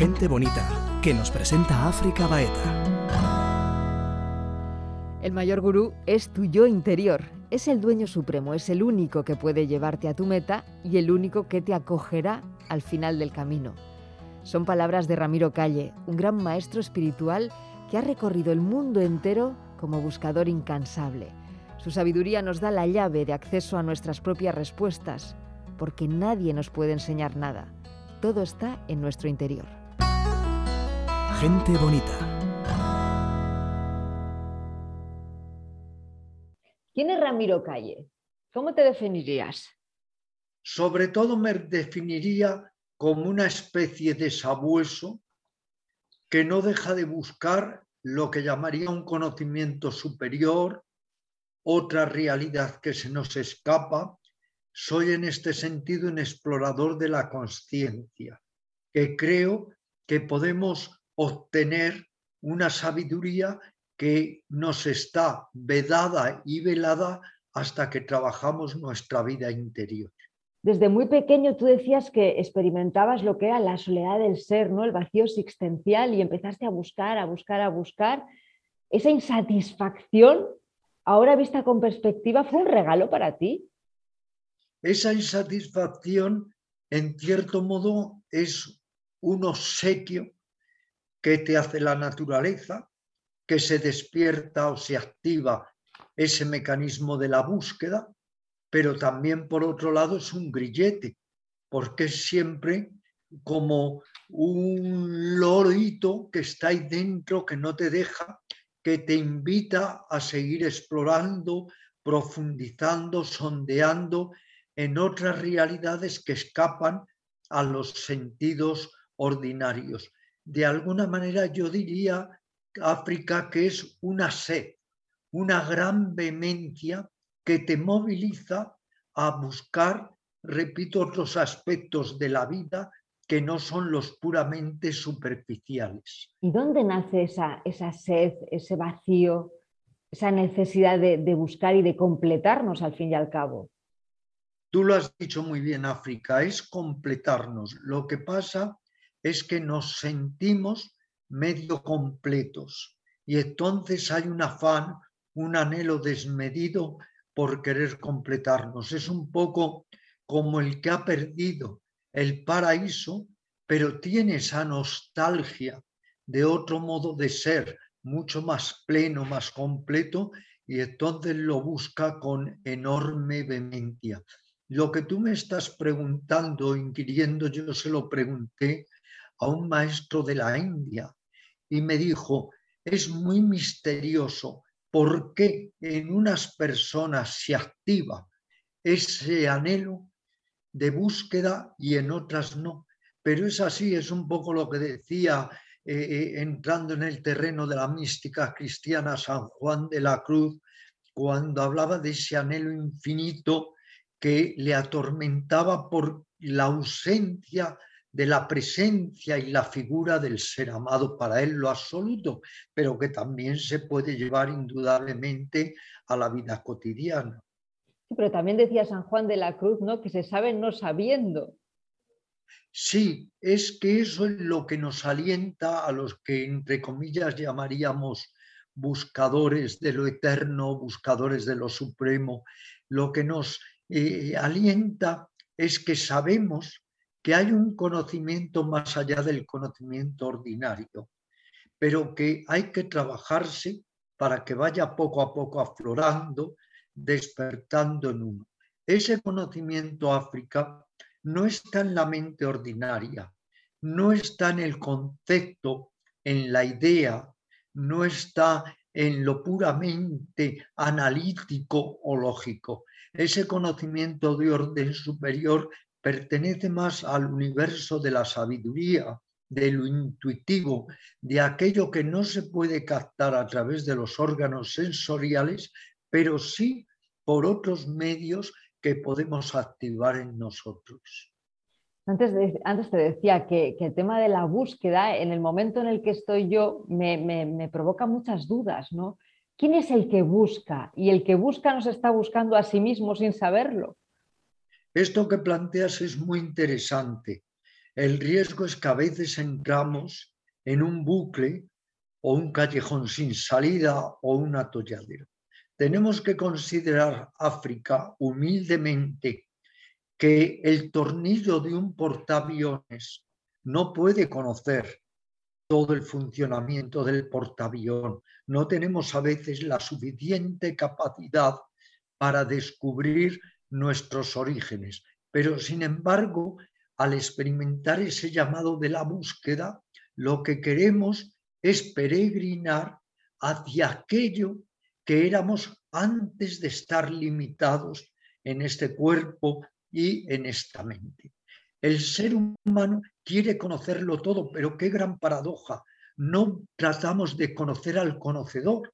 Gente bonita, que nos presenta África Baeta. El mayor gurú es tu yo interior. Es el dueño supremo, es el único que puede llevarte a tu meta y el único que te acogerá al final del camino. Son palabras de Ramiro Calle, un gran maestro espiritual que ha recorrido el mundo entero como buscador incansable. Su sabiduría nos da la llave de acceso a nuestras propias respuestas, porque nadie nos puede enseñar nada. Todo está en nuestro interior. Gente bonita. ¿Quién es Ramiro Calle? ¿Cómo te definirías? Sobre todo me definiría como una especie de sabueso que no deja de buscar lo que llamaría un conocimiento superior, otra realidad que se nos escapa. Soy en este sentido un explorador de la conciencia, que creo que podemos obtener una sabiduría que nos está vedada y velada hasta que trabajamos nuestra vida interior. Desde muy pequeño tú decías que experimentabas lo que era la soledad del ser, ¿no? el vacío existencial y empezaste a buscar, a buscar, a buscar. Esa insatisfacción, ahora vista con perspectiva, fue un regalo para ti. Esa insatisfacción, en cierto modo, es un obsequio que te hace la naturaleza, que se despierta o se activa ese mecanismo de la búsqueda, pero también por otro lado es un grillete, porque es siempre como un lorito que está ahí dentro, que no te deja, que te invita a seguir explorando, profundizando, sondeando en otras realidades que escapan a los sentidos ordinarios de alguna manera yo diría África que es una sed, una gran vehemencia que te moviliza a buscar, repito, otros aspectos de la vida que no son los puramente superficiales. ¿Y dónde nace esa, esa sed, ese vacío, esa necesidad de, de buscar y de completarnos al fin y al cabo? Tú lo has dicho muy bien, África, es completarnos. Lo que pasa es que nos sentimos medio completos y entonces hay un afán, un anhelo desmedido por querer completarnos. Es un poco como el que ha perdido el paraíso, pero tiene esa nostalgia de otro modo de ser, mucho más pleno, más completo, y entonces lo busca con enorme vehemencia. Lo que tú me estás preguntando, inquiriendo, yo se lo pregunté a un maestro de la India y me dijo, es muy misterioso por qué en unas personas se activa ese anhelo de búsqueda y en otras no. Pero es así, es un poco lo que decía eh, eh, entrando en el terreno de la mística cristiana San Juan de la Cruz, cuando hablaba de ese anhelo infinito que le atormentaba por la ausencia de la presencia y la figura del ser amado para él, lo absoluto, pero que también se puede llevar indudablemente a la vida cotidiana. pero también decía San Juan de la Cruz, ¿no? Que se sabe no sabiendo. Sí, es que eso es lo que nos alienta a los que, entre comillas, llamaríamos buscadores de lo eterno, buscadores de lo supremo. Lo que nos eh, alienta es que sabemos que hay un conocimiento más allá del conocimiento ordinario, pero que hay que trabajarse para que vaya poco a poco aflorando, despertando en uno. Ese conocimiento África no está en la mente ordinaria, no está en el concepto, en la idea, no está en lo puramente analítico o lógico. Ese conocimiento de orden superior pertenece más al universo de la sabiduría, de lo intuitivo, de aquello que no se puede captar a través de los órganos sensoriales, pero sí por otros medios que podemos activar en nosotros. Antes, te decía que, el tema de la búsqueda, en el momento en el que estoy yo, me, me provoca muchas dudas, ¿no? ¿Quién es el que busca? Y el que busca nos está buscando a sí mismo sin saberlo. Esto que planteas es muy interesante. El riesgo es que a veces entramos en un bucle o un callejón sin salida o un atolladero. Tenemos que considerar África humildemente que el tornillo de un portaaviones no puede conocer todo el funcionamiento del portaavión. No tenemos a veces la suficiente capacidad para descubrir nuestros orígenes, pero sin embargo, al experimentar ese llamado de la búsqueda, lo que queremos es peregrinar hacia aquello que éramos antes de estar limitados en este cuerpo y en esta mente. El ser humano quiere conocerlo todo, pero qué gran paradoja. No tratamos de conocer al conocedor.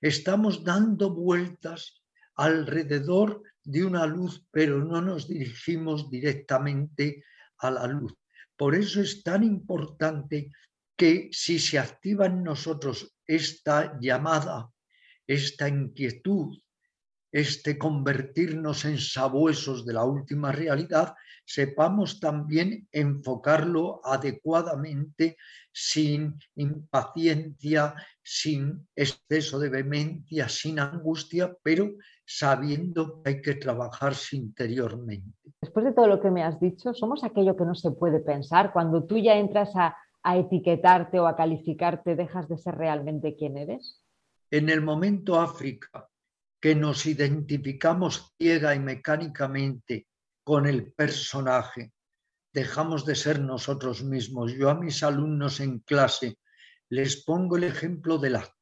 Estamos dando vueltas alrededor de una luz, pero no nos dirigimos directamente a la luz. Por eso es tan importante que si se activa en nosotros esta llamada, esta inquietud, este convertirnos en sabuesos de la última realidad, sepamos también enfocarlo adecuadamente, sin impaciencia, sin exceso de vehemencia, sin angustia, pero sabiendo que hay que trabajarse interiormente. Después de todo lo que me has dicho, somos aquello que no se puede pensar. Cuando tú ya entras a, a etiquetarte o a calificarte, ¿dejas de ser realmente quien eres? En el momento África, que nos identificamos ciega y mecánicamente con el personaje, dejamos de ser nosotros mismos. Yo a mis alumnos en clase les pongo el ejemplo del actor.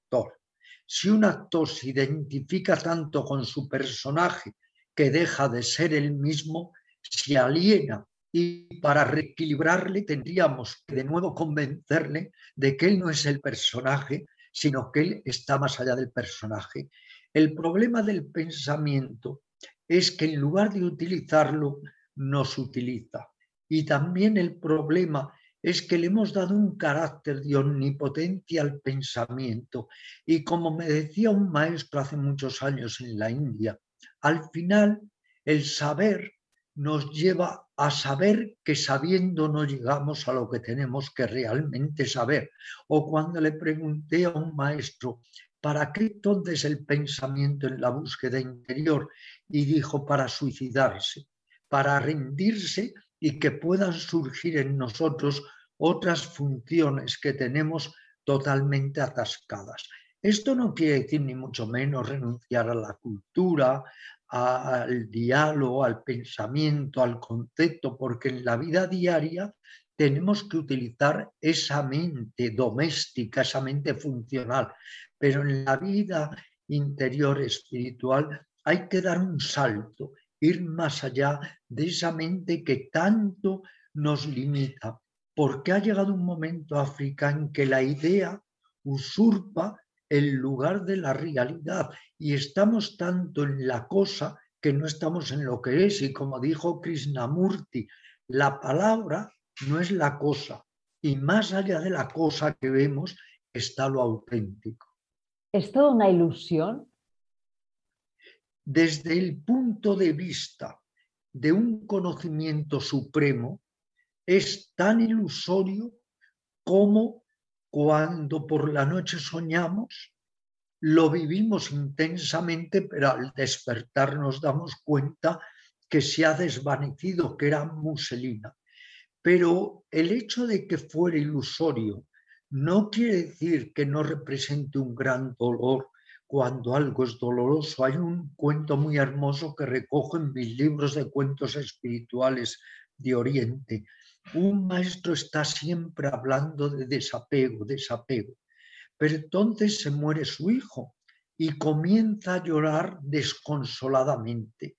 Si un actor se identifica tanto con su personaje que deja de ser el mismo, se aliena y para reequilibrarle tendríamos que de nuevo convencerle de que él no es el personaje, sino que él está más allá del personaje. El problema del pensamiento es que en lugar de utilizarlo, nos utiliza. Y también el problema es que le hemos dado un carácter de omnipotencia al pensamiento. Y como me decía un maestro hace muchos años en la India, al final el saber nos lleva a saber que sabiendo no llegamos a lo que tenemos que realmente saber. O cuando le pregunté a un maestro, ¿Para qué entonces el pensamiento en la búsqueda interior? Y dijo, para suicidarse, para rendirse y que puedan surgir en nosotros otras funciones que tenemos totalmente atascadas. Esto no quiere decir ni mucho menos renunciar a la cultura, al diálogo, al pensamiento, al concepto, porque en la vida diaria tenemos que utilizar esa mente doméstica, esa mente funcional, pero en la vida interior espiritual hay que dar un salto, ir más allá de esa mente que tanto nos limita, porque ha llegado un momento africano en que la idea usurpa el lugar de la realidad y estamos tanto en la cosa que no estamos en lo que es. Y como dijo Krishnamurti, la palabra no es la cosa. Y más allá de la cosa que vemos está lo auténtico. ¿Es toda una ilusión? Desde el punto de vista de un conocimiento supremo, es tan ilusorio como cuando por la noche soñamos, lo vivimos intensamente, pero al despertar nos damos cuenta que se ha desvanecido, que era muselina. Pero el hecho de que fuera ilusorio no quiere decir que no represente un gran dolor cuando algo es doloroso. Hay un cuento muy hermoso que recojo en mis libros de cuentos espirituales de Oriente. Un maestro está siempre hablando de desapego, desapego. Pero entonces se muere su hijo y comienza a llorar desconsoladamente.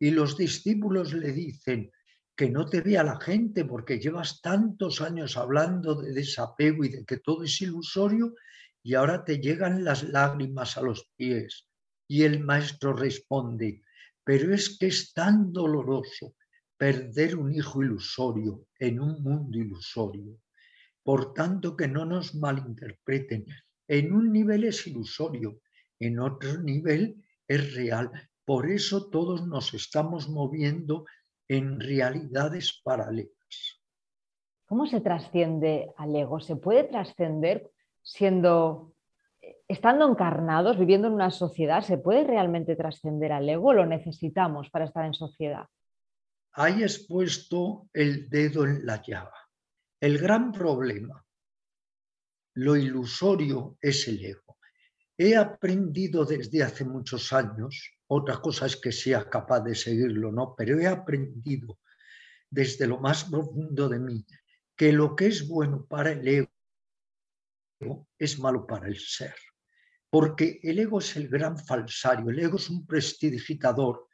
Y los discípulos le dicen, que no te vea la gente porque llevas tantos años hablando de desapego y de que todo es ilusorio y ahora te llegan las lágrimas a los pies. Y el maestro responde, pero es que es tan doloroso perder un hijo ilusorio en un mundo ilusorio. Por tanto, que no nos malinterpreten. En un nivel es ilusorio, en otro nivel es real. Por eso todos nos estamos moviendo en realidades paralelas. ¿Cómo se trasciende al ego? ¿Se puede trascender siendo, estando encarnados, viviendo en una sociedad? ¿Se puede realmente trascender al ego lo necesitamos para estar en sociedad? Ahí has puesto el dedo en la llaga. El gran problema, lo ilusorio es el ego. He aprendido desde hace muchos años, otra cosa es que sea capaz de seguirlo, ¿no? Pero he aprendido desde lo más profundo de mí que lo que es bueno para el ego es malo para el ser. Porque el ego es el gran falsario, el ego es un prestidigitador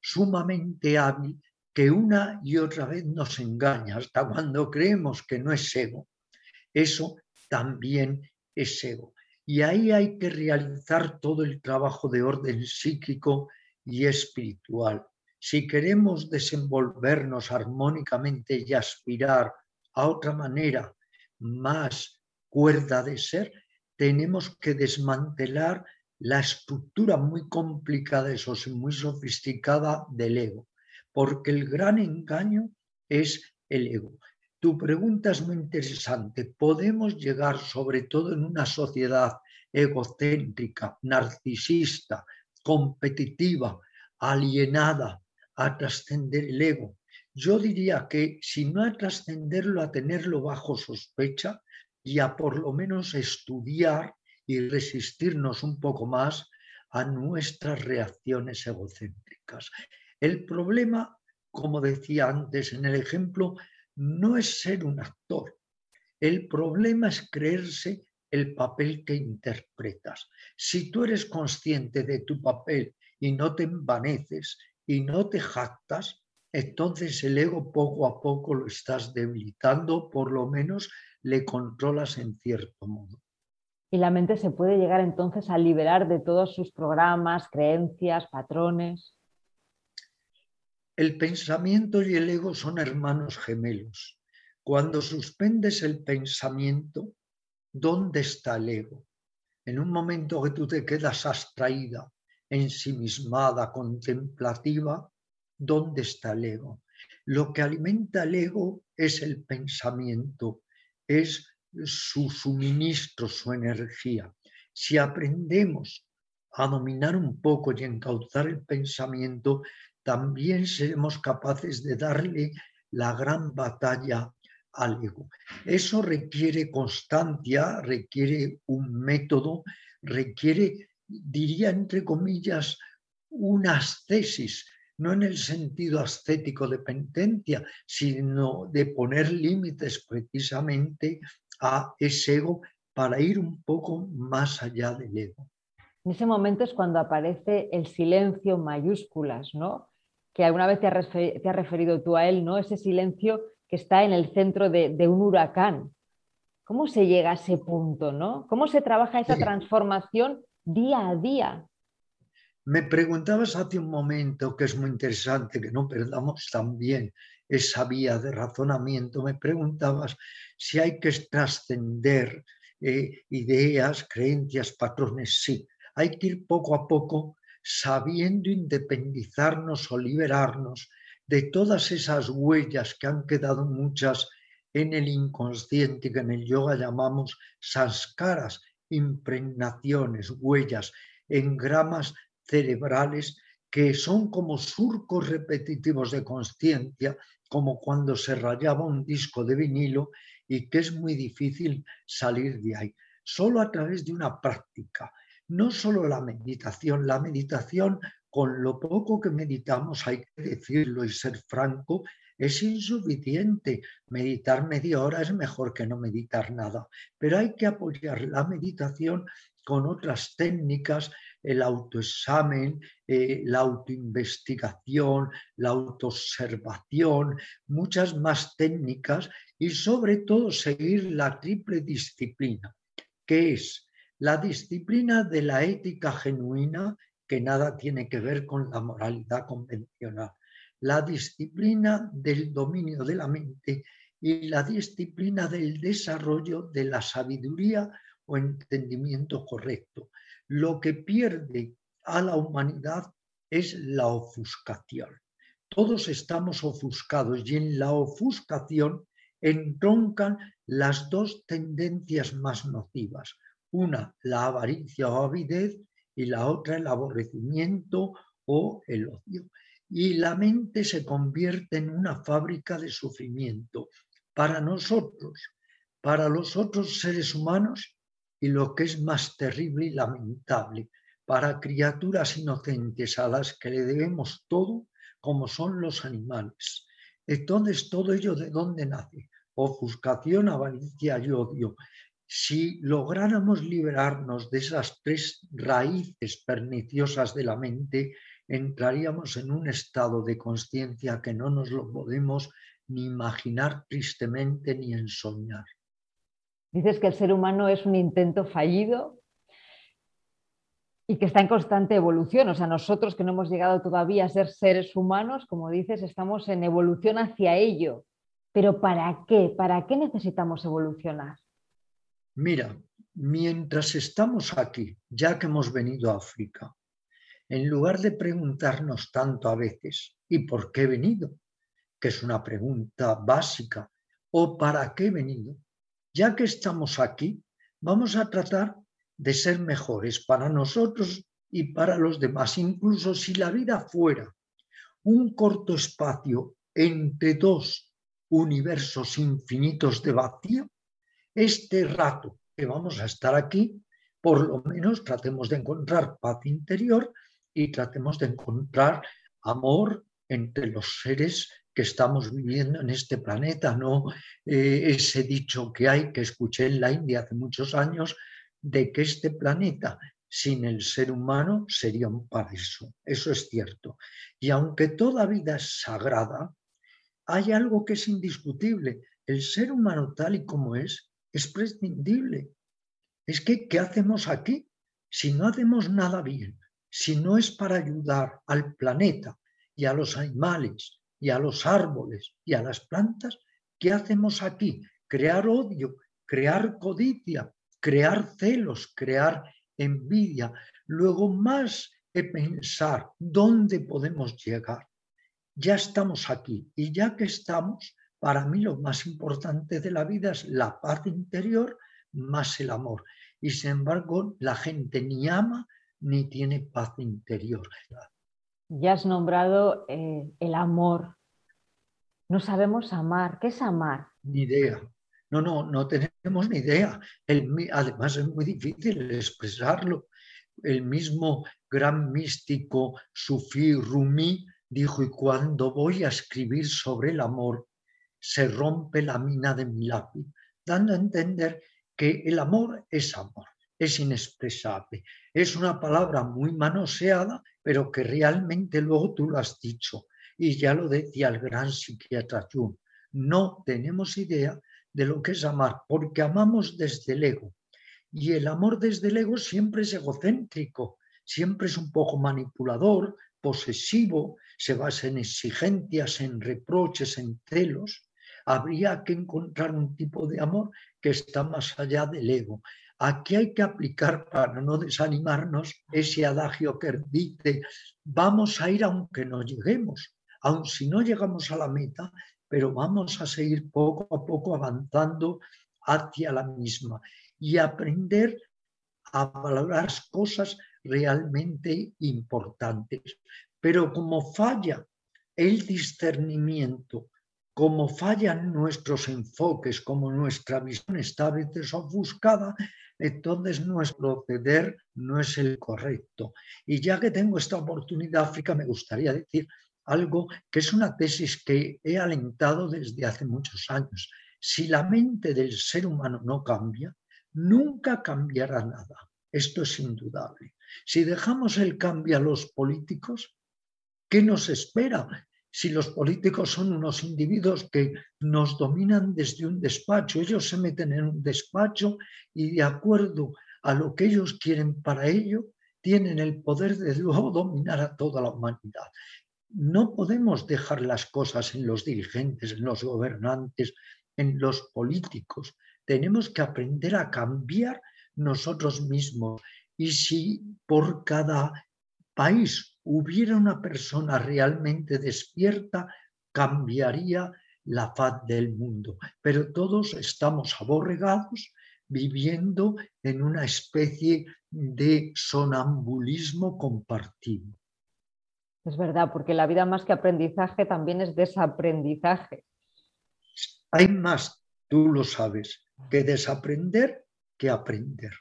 sumamente hábil que una y otra vez nos engaña hasta cuando creemos que no es ego. Eso también es ego. Y ahí hay que realizar todo el trabajo de orden psíquico y espiritual. Si queremos desenvolvernos armónicamente y aspirar a otra manera más cuerda de ser, tenemos que desmantelar la estructura muy complicada, eso y muy sofisticada del ego, porque el gran engaño es el ego. Tu pregunta es muy interesante. ¿Podemos llegar, sobre todo en una sociedad egocéntrica, narcisista, competitiva, alienada, a trascender el ego? Yo diría que si no a trascenderlo, a tenerlo bajo sospecha y a por lo menos estudiar y resistirnos un poco más a nuestras reacciones egocéntricas. El problema, como decía antes en el ejemplo, no es ser un actor. El problema es creerse el papel que interpretas. Si tú eres consciente de tu papel y no te envaneces y no te jactas, entonces el ego poco a poco lo estás debilitando, por lo menos le controlas en cierto modo. Y la mente se puede llegar entonces a liberar de todos sus programas, creencias, patrones. El pensamiento y el ego son hermanos gemelos. Cuando suspendes el pensamiento, ¿dónde está el ego? En un momento que tú te quedas abstraída, ensimismada, contemplativa, ¿dónde está el ego? Lo que alimenta el ego es el pensamiento, es su suministro, su energía. Si aprendemos a dominar un poco y encauzar el pensamiento, también seremos capaces de darle la gran batalla al ego. Eso requiere constancia, requiere un método, requiere, diría entre comillas, una ascesis, no en el sentido ascético de penitencia, sino de poner límites precisamente a ese ego para ir un poco más allá del ego. En ese momento es cuando aparece el silencio mayúsculas, ¿no? Que alguna vez te has, referido tú a él, ¿no? Ese silencio que está en el centro de, de, un huracán. ¿Cómo se llega a ese punto, no? ¿Cómo se trabaja esa transformación día a día? Me preguntabas hace un momento, que es muy interesante, que no perdamos también esa vía de razonamiento, me preguntabas si hay que trascender eh, ideas, creencias, patrones. Sí, hay que ir poco a poco sabiendo independizarnos o liberarnos de todas esas huellas que han quedado muchas en el inconsciente, que en el yoga llamamos sanskaras, impregnaciones, huellas, engramas cerebrales que son como surcos repetitivos de conciencia, como cuando se rayaba un disco de vinilo y que es muy difícil salir de ahí. Solo a través de una práctica, no solo la meditación, la meditación con lo poco que meditamos, hay que decirlo y ser franco, es insuficiente. Meditar media hora es mejor que no meditar nada, pero hay que apoyar la meditación con otras técnicas el autoexamen, eh, la autoinvestigación, la autoobservación, muchas más técnicas y sobre todo seguir la triple disciplina, que es la disciplina de la ética genuina, que nada tiene que ver con la moralidad convencional, la disciplina del dominio de la mente y la disciplina del desarrollo de la sabiduría o entendimiento correcto. Lo que pierde a la humanidad es la ofuscación. Todos estamos ofuscados y en la ofuscación entroncan las dos tendencias más nocivas. Una, la avaricia o avidez, y la otra, el aborrecimiento o el odio. Y la mente se convierte en una fábrica de sufrimiento para nosotros, para los otros seres humanos y lo que es más terrible y lamentable, para criaturas inocentes a las que le debemos todo, como son los animales. Entonces, todo ello de dónde nace? Ofuscación, avaricia y odio. Si lográramos liberarnos de esas tres raíces perniciosas de la mente, entraríamos en un estado de conciencia que no nos lo podemos ni imaginar tristemente ni ensoñar. Dices que el ser humano es un intento fallido y que está en constante evolución. O sea, nosotros que no hemos llegado todavía a ser seres humanos, como dices, estamos en evolución hacia ello. Pero ¿para qué? ¿Para qué necesitamos evolucionar? Mira, mientras estamos aquí, ya que hemos venido a África, en lugar de preguntarnos tanto a veces, ¿y por qué he venido? Que es una pregunta básica, o ¿para qué he venido? Ya que estamos aquí, vamos a tratar de ser mejores para nosotros y para los demás, incluso si la vida fuera un corto espacio entre dos universos infinitos de vacío, este rato que vamos a estar aquí, por lo menos tratemos de encontrar paz interior y tratemos de encontrar amor entre los seres que estamos viviendo en este planeta, no eh, ese dicho que hay que escuché en la India hace muchos años de que este planeta sin el ser humano sería un paraíso. Eso es cierto. Y aunque toda vida es sagrada, hay algo que es indiscutible. El ser humano tal y como es es prescindible. Es que, ¿qué hacemos aquí? Si no hacemos nada bien, si no es para ayudar al planeta y a los animales y a los árboles y a las plantas, ¿qué hacemos aquí? Crear odio, crear codicia, crear celos, crear envidia, luego más que pensar dónde podemos llegar. Ya estamos aquí y ya que estamos, para mí lo más importante de la vida es la paz interior más el amor. Y sin embargo, la gente ni ama ni tiene paz interior. Ya has nombrado eh, el amor. No sabemos amar. ¿Qué es amar? Ni idea. No, no, no tenemos ni idea. además es muy difícil expresarlo. El mismo gran místico Sufí Rumi dijo, y cuando voy a escribir sobre el amor, se rompe la mina de mi lápiz, dando a entender que el amor es amor, es inexpresable. Es una palabra muy manoseada, pero que realmente luego tú lo has dicho. Y ya lo decía el gran psiquiatra Jung, no tenemos idea de lo que es amar, porque amamos desde el ego. Y el amor desde el ego siempre es egocéntrico, siempre es un poco manipulador, posesivo, se basa en exigencias, en reproches, en celos. Habría que encontrar un tipo de amor que está más allá del ego. Aquí hay que aplicar, para no desanimarnos, ese adagio que dice, vamos a ir aunque no lleguemos. Aun si no llegamos a la meta, pero vamos a seguir poco a poco avanzando hacia la misma y aprender a valorar cosas realmente importantes. Pero como falla el discernimiento, como fallan nuestros enfoques, como nuestra visión está a veces ofuscada, entonces nuestro proceder no es el correcto. Y ya que tengo esta oportunidad, África, me gustaría decir algo que es una tesis que he alentado desde hace muchos años. Si la mente del ser humano no cambia, nunca cambiará nada. Esto es indudable. Si dejamos el cambio a los políticos, ¿qué nos espera? Si los políticos son unos individuos que nos dominan desde un despacho, ellos se meten en un despacho y de acuerdo a lo que ellos quieren para ello, tienen el poder de luego dominar a toda la humanidad no podemos dejar las cosas en los dirigentes, en los gobernantes, en los políticos. Tenemos que aprender a cambiar nosotros mismos. Y si por cada país hubiera una persona realmente despierta, cambiaría la faz del mundo, pero todos estamos aborregados viviendo en una especie de sonambulismo compartido. Es verdad, porque la vida más que aprendizaje también es desaprendizaje. Hay más, tú lo sabes, que desaprender que aprender.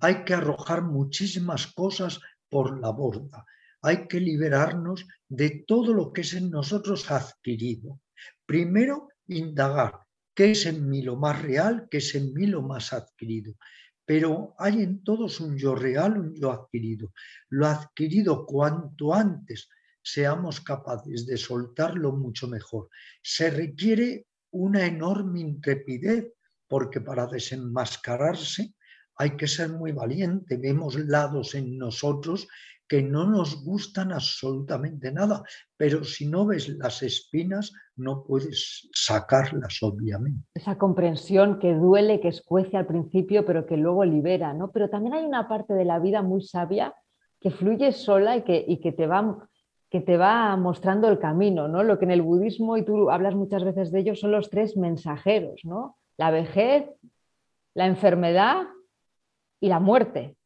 Hay que arrojar muchísimas cosas por la borda. Hay que liberarnos de todo lo que es en nosotros adquirido. Primero, indagar qué es en mí lo más real, qué es en mí lo más adquirido. Pero hay en todos un yo real, un yo adquirido. Lo adquirido cuanto antes seamos capaces de soltarlo mucho mejor. Se requiere una enorme intrepidez porque para desenmascararse hay que ser muy valiente. Vemos lados en nosotros que no nos gustan absolutamente nada, pero si no ves las espinas no puedes sacarlas, obviamente. Esa comprensión que duele, que escuece al principio, pero que luego libera, ¿no? Pero también hay una parte de la vida muy sabia que fluye sola y que, y que te va que te va mostrando el camino, ¿no? Lo que en el budismo, y tú hablas muchas veces de ello, son los tres mensajeros, ¿no? La vejez, la enfermedad y la muerte.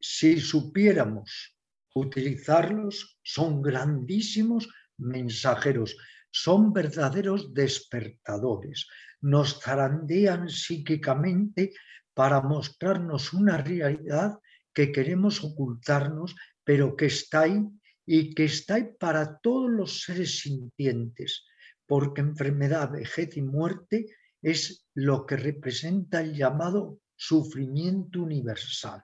Si supiéramos utilizarlos, son grandísimos mensajeros, son verdaderos despertadores, nos zarandean psíquicamente para mostrarnos una realidad que queremos ocultarnos, pero que está ahí y que está ahí para todos los seres sintientes, porque enfermedad, vejez y muerte es lo que representa el llamado sufrimiento universal.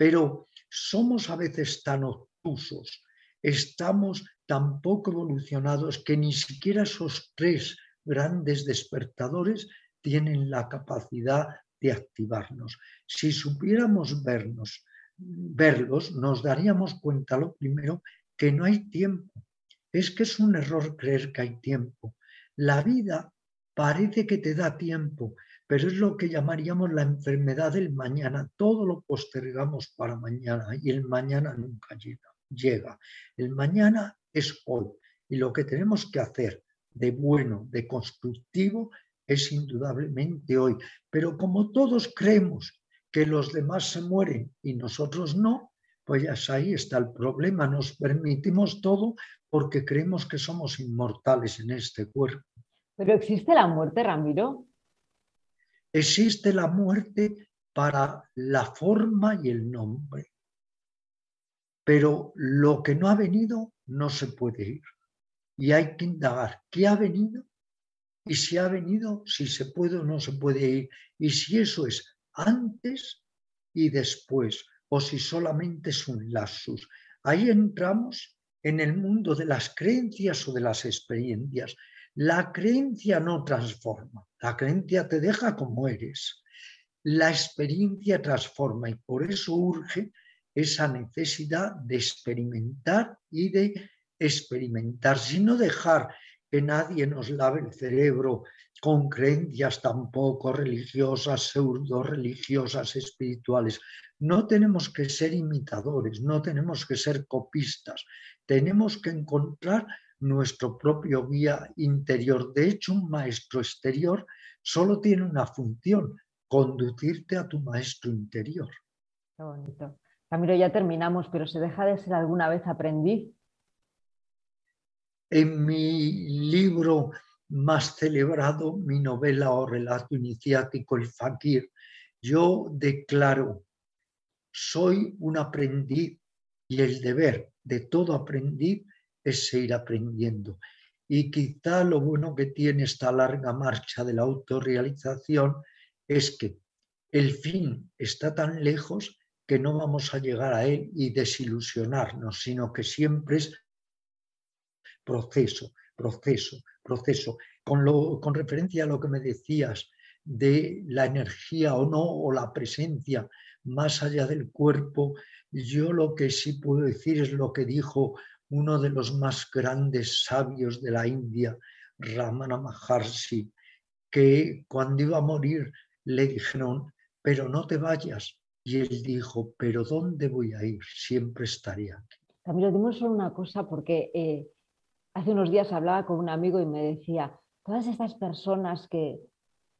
Pero somos a veces tan obtusos, estamos tan poco evolucionados que ni siquiera esos tres grandes despertadores tienen la capacidad de activarnos. Si supiéramos vernos, verlos, nos daríamos cuenta lo primero que no hay tiempo. Es que es un error creer que hay tiempo. La vida parece que te da tiempo, pero es lo que llamaríamos la enfermedad del mañana. Todo lo postergamos para mañana y el mañana nunca llega. El mañana es hoy y lo que tenemos que hacer de bueno, de constructivo, es indudablemente hoy. Pero como todos creemos que los demás se mueren y nosotros no, pues ahí está el problema. Nos permitimos todo porque creemos que somos inmortales en este cuerpo. Pero existe la muerte, Ramiro. Existe la muerte para la forma y el nombre. Pero lo que no ha venido no se puede ir. Y hay que indagar qué ha venido y si ha venido, si se puede o no se puede ir. Y si eso es antes y después, o si solamente es un lapsus. Ahí entramos en el mundo de las creencias o de las experiencias. La creencia no transforma, la creencia te deja como eres. La experiencia transforma y por eso urge esa necesidad de experimentar y de experimentar, sino dejar que nadie nos lave el cerebro con creencias tampoco religiosas, pseudo religiosas, espirituales. No tenemos que ser imitadores, no tenemos que ser copistas, tenemos que encontrar nuestro propio guía interior. De hecho, un maestro exterior solo tiene una función, conducirte a tu maestro interior. Qué bonito. Camilo, ya terminamos, pero ¿se deja de ser alguna vez aprendiz? En mi libro más celebrado, mi novela o relato iniciático, El Fakir, yo declaro, soy un aprendiz y el deber de todo aprendiz es seguir aprendiendo. Y quizá lo bueno que tiene esta larga marcha de la autorrealización es que el fin está tan lejos que no vamos a llegar a él y desilusionarnos, sino que siempre es proceso, proceso, proceso. Con, lo, con referencia a lo que me decías de la energía o no, o la presencia más allá del cuerpo, yo lo que sí puedo decir es lo que dijo uno de los más grandes sabios de la India, Ramana Maharshi, que cuando iba a morir le dijeron, pero no te vayas. Y él dijo, pero ¿dónde voy a ir? Siempre estaría aquí. Camilo, dime solo una cosa, porque eh, hace unos días hablaba con un amigo y me decía, todas estas personas que,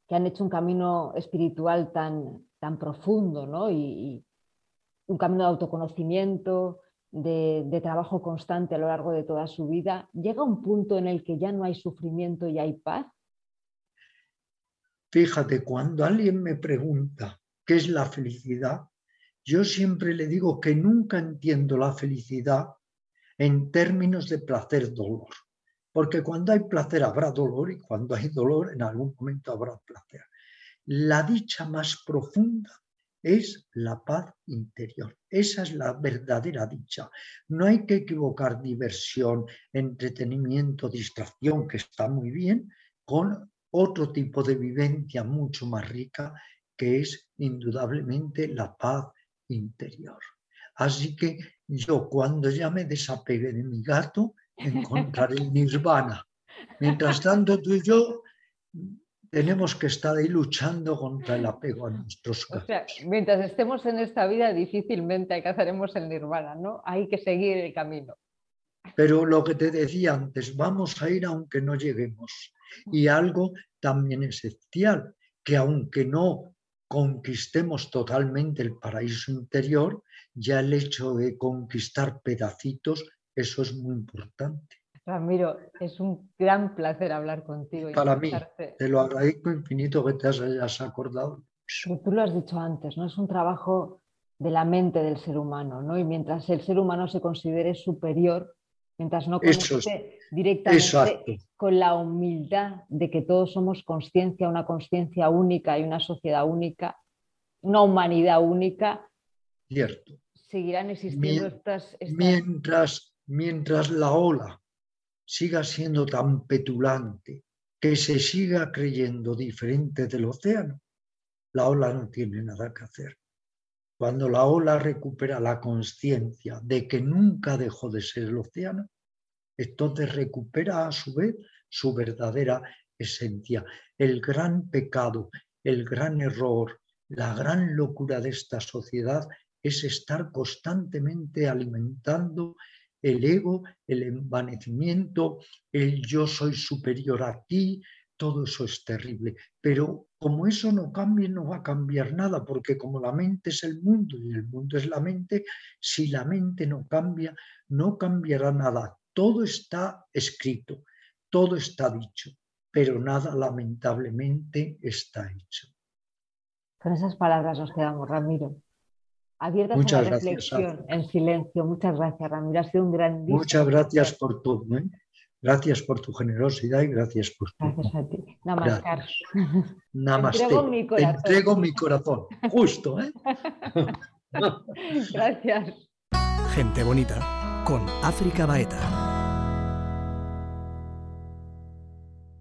han hecho un camino espiritual tan, tan profundo ¿no? y, un camino de autoconocimiento, de, trabajo constante a lo largo de toda su vida, llega un punto en el que ya no hay sufrimiento y hay paz? Fíjate, cuando alguien me pregunta qué es la felicidad, yo siempre le digo que nunca entiendo la felicidad en términos de placer-dolor. Porque cuando hay placer habrá dolor y cuando hay dolor en algún momento habrá placer. La dicha más profunda es la paz interior. Esa es la verdadera dicha. No hay que equivocar diversión, entretenimiento, distracción, que está muy bien, con otro tipo de vivencia mucho más rica, que es indudablemente la paz interior. Así que yo cuando ya me desapegue de mi gato, encontraré el nirvana. Mientras tanto, tú y yo tenemos que estar ahí luchando contra el apego a nuestros gatos. mientras estemos en esta vida, difícilmente alcanzaremos el nirvana, ¿no? Hay que seguir el camino. Pero lo que te decía antes, vamos a ir aunque no lleguemos. Y algo también esencial, que aunque no conquistemos totalmente el paraíso interior, ya el hecho de conquistar pedacitos, eso es muy importante. Ramiro, es un gran placer hablar contigo. Y Para mí, te lo agradezco infinito que te hayas acordado. Tú lo has dicho antes, ¿no? Es un trabajo de la mente del ser humano, ¿no? Y mientras el ser humano se considere superior, mientras no conecte directamente con la humildad de que todos somos conciencia, una conciencia única y una sociedad única, una humanidad única, Cierto. seguirán existiendo estas, Mientras, mientras la ola siga siendo tan petulante, que se siga creyendo diferente del océano, la ola no tiene nada que hacer. Cuando la ola recupera la conciencia de que nunca dejó de ser el océano, entonces recupera a su vez su verdadera esencia. El gran pecado, el gran error, la gran locura de esta sociedad es estar constantemente alimentando el ego, el envanecimiento, el yo soy superior a ti, todo eso es terrible. Pero como eso no cambie, no va a cambiar nada, porque como la mente es el mundo y el mundo es la mente, si la mente no cambia, no cambiará nada. Todo está escrito, todo está dicho, pero nada lamentablemente está hecho. Con esas palabras nos quedamos, Ramiro. Abiertas Muchas a la reflexión, en silencio. Muchas gracias, Ramiro. Ha sido un gran día. Muchas gracias por todo. ¿eh? Gracias por tu generosidad y gracias por tu... Gracias a ti. Namaskar. Namaste. Te entrego mi corazón. Te entrego mi corazón. Justo, ¿eh? gracias. Gente bonita con África Baeta.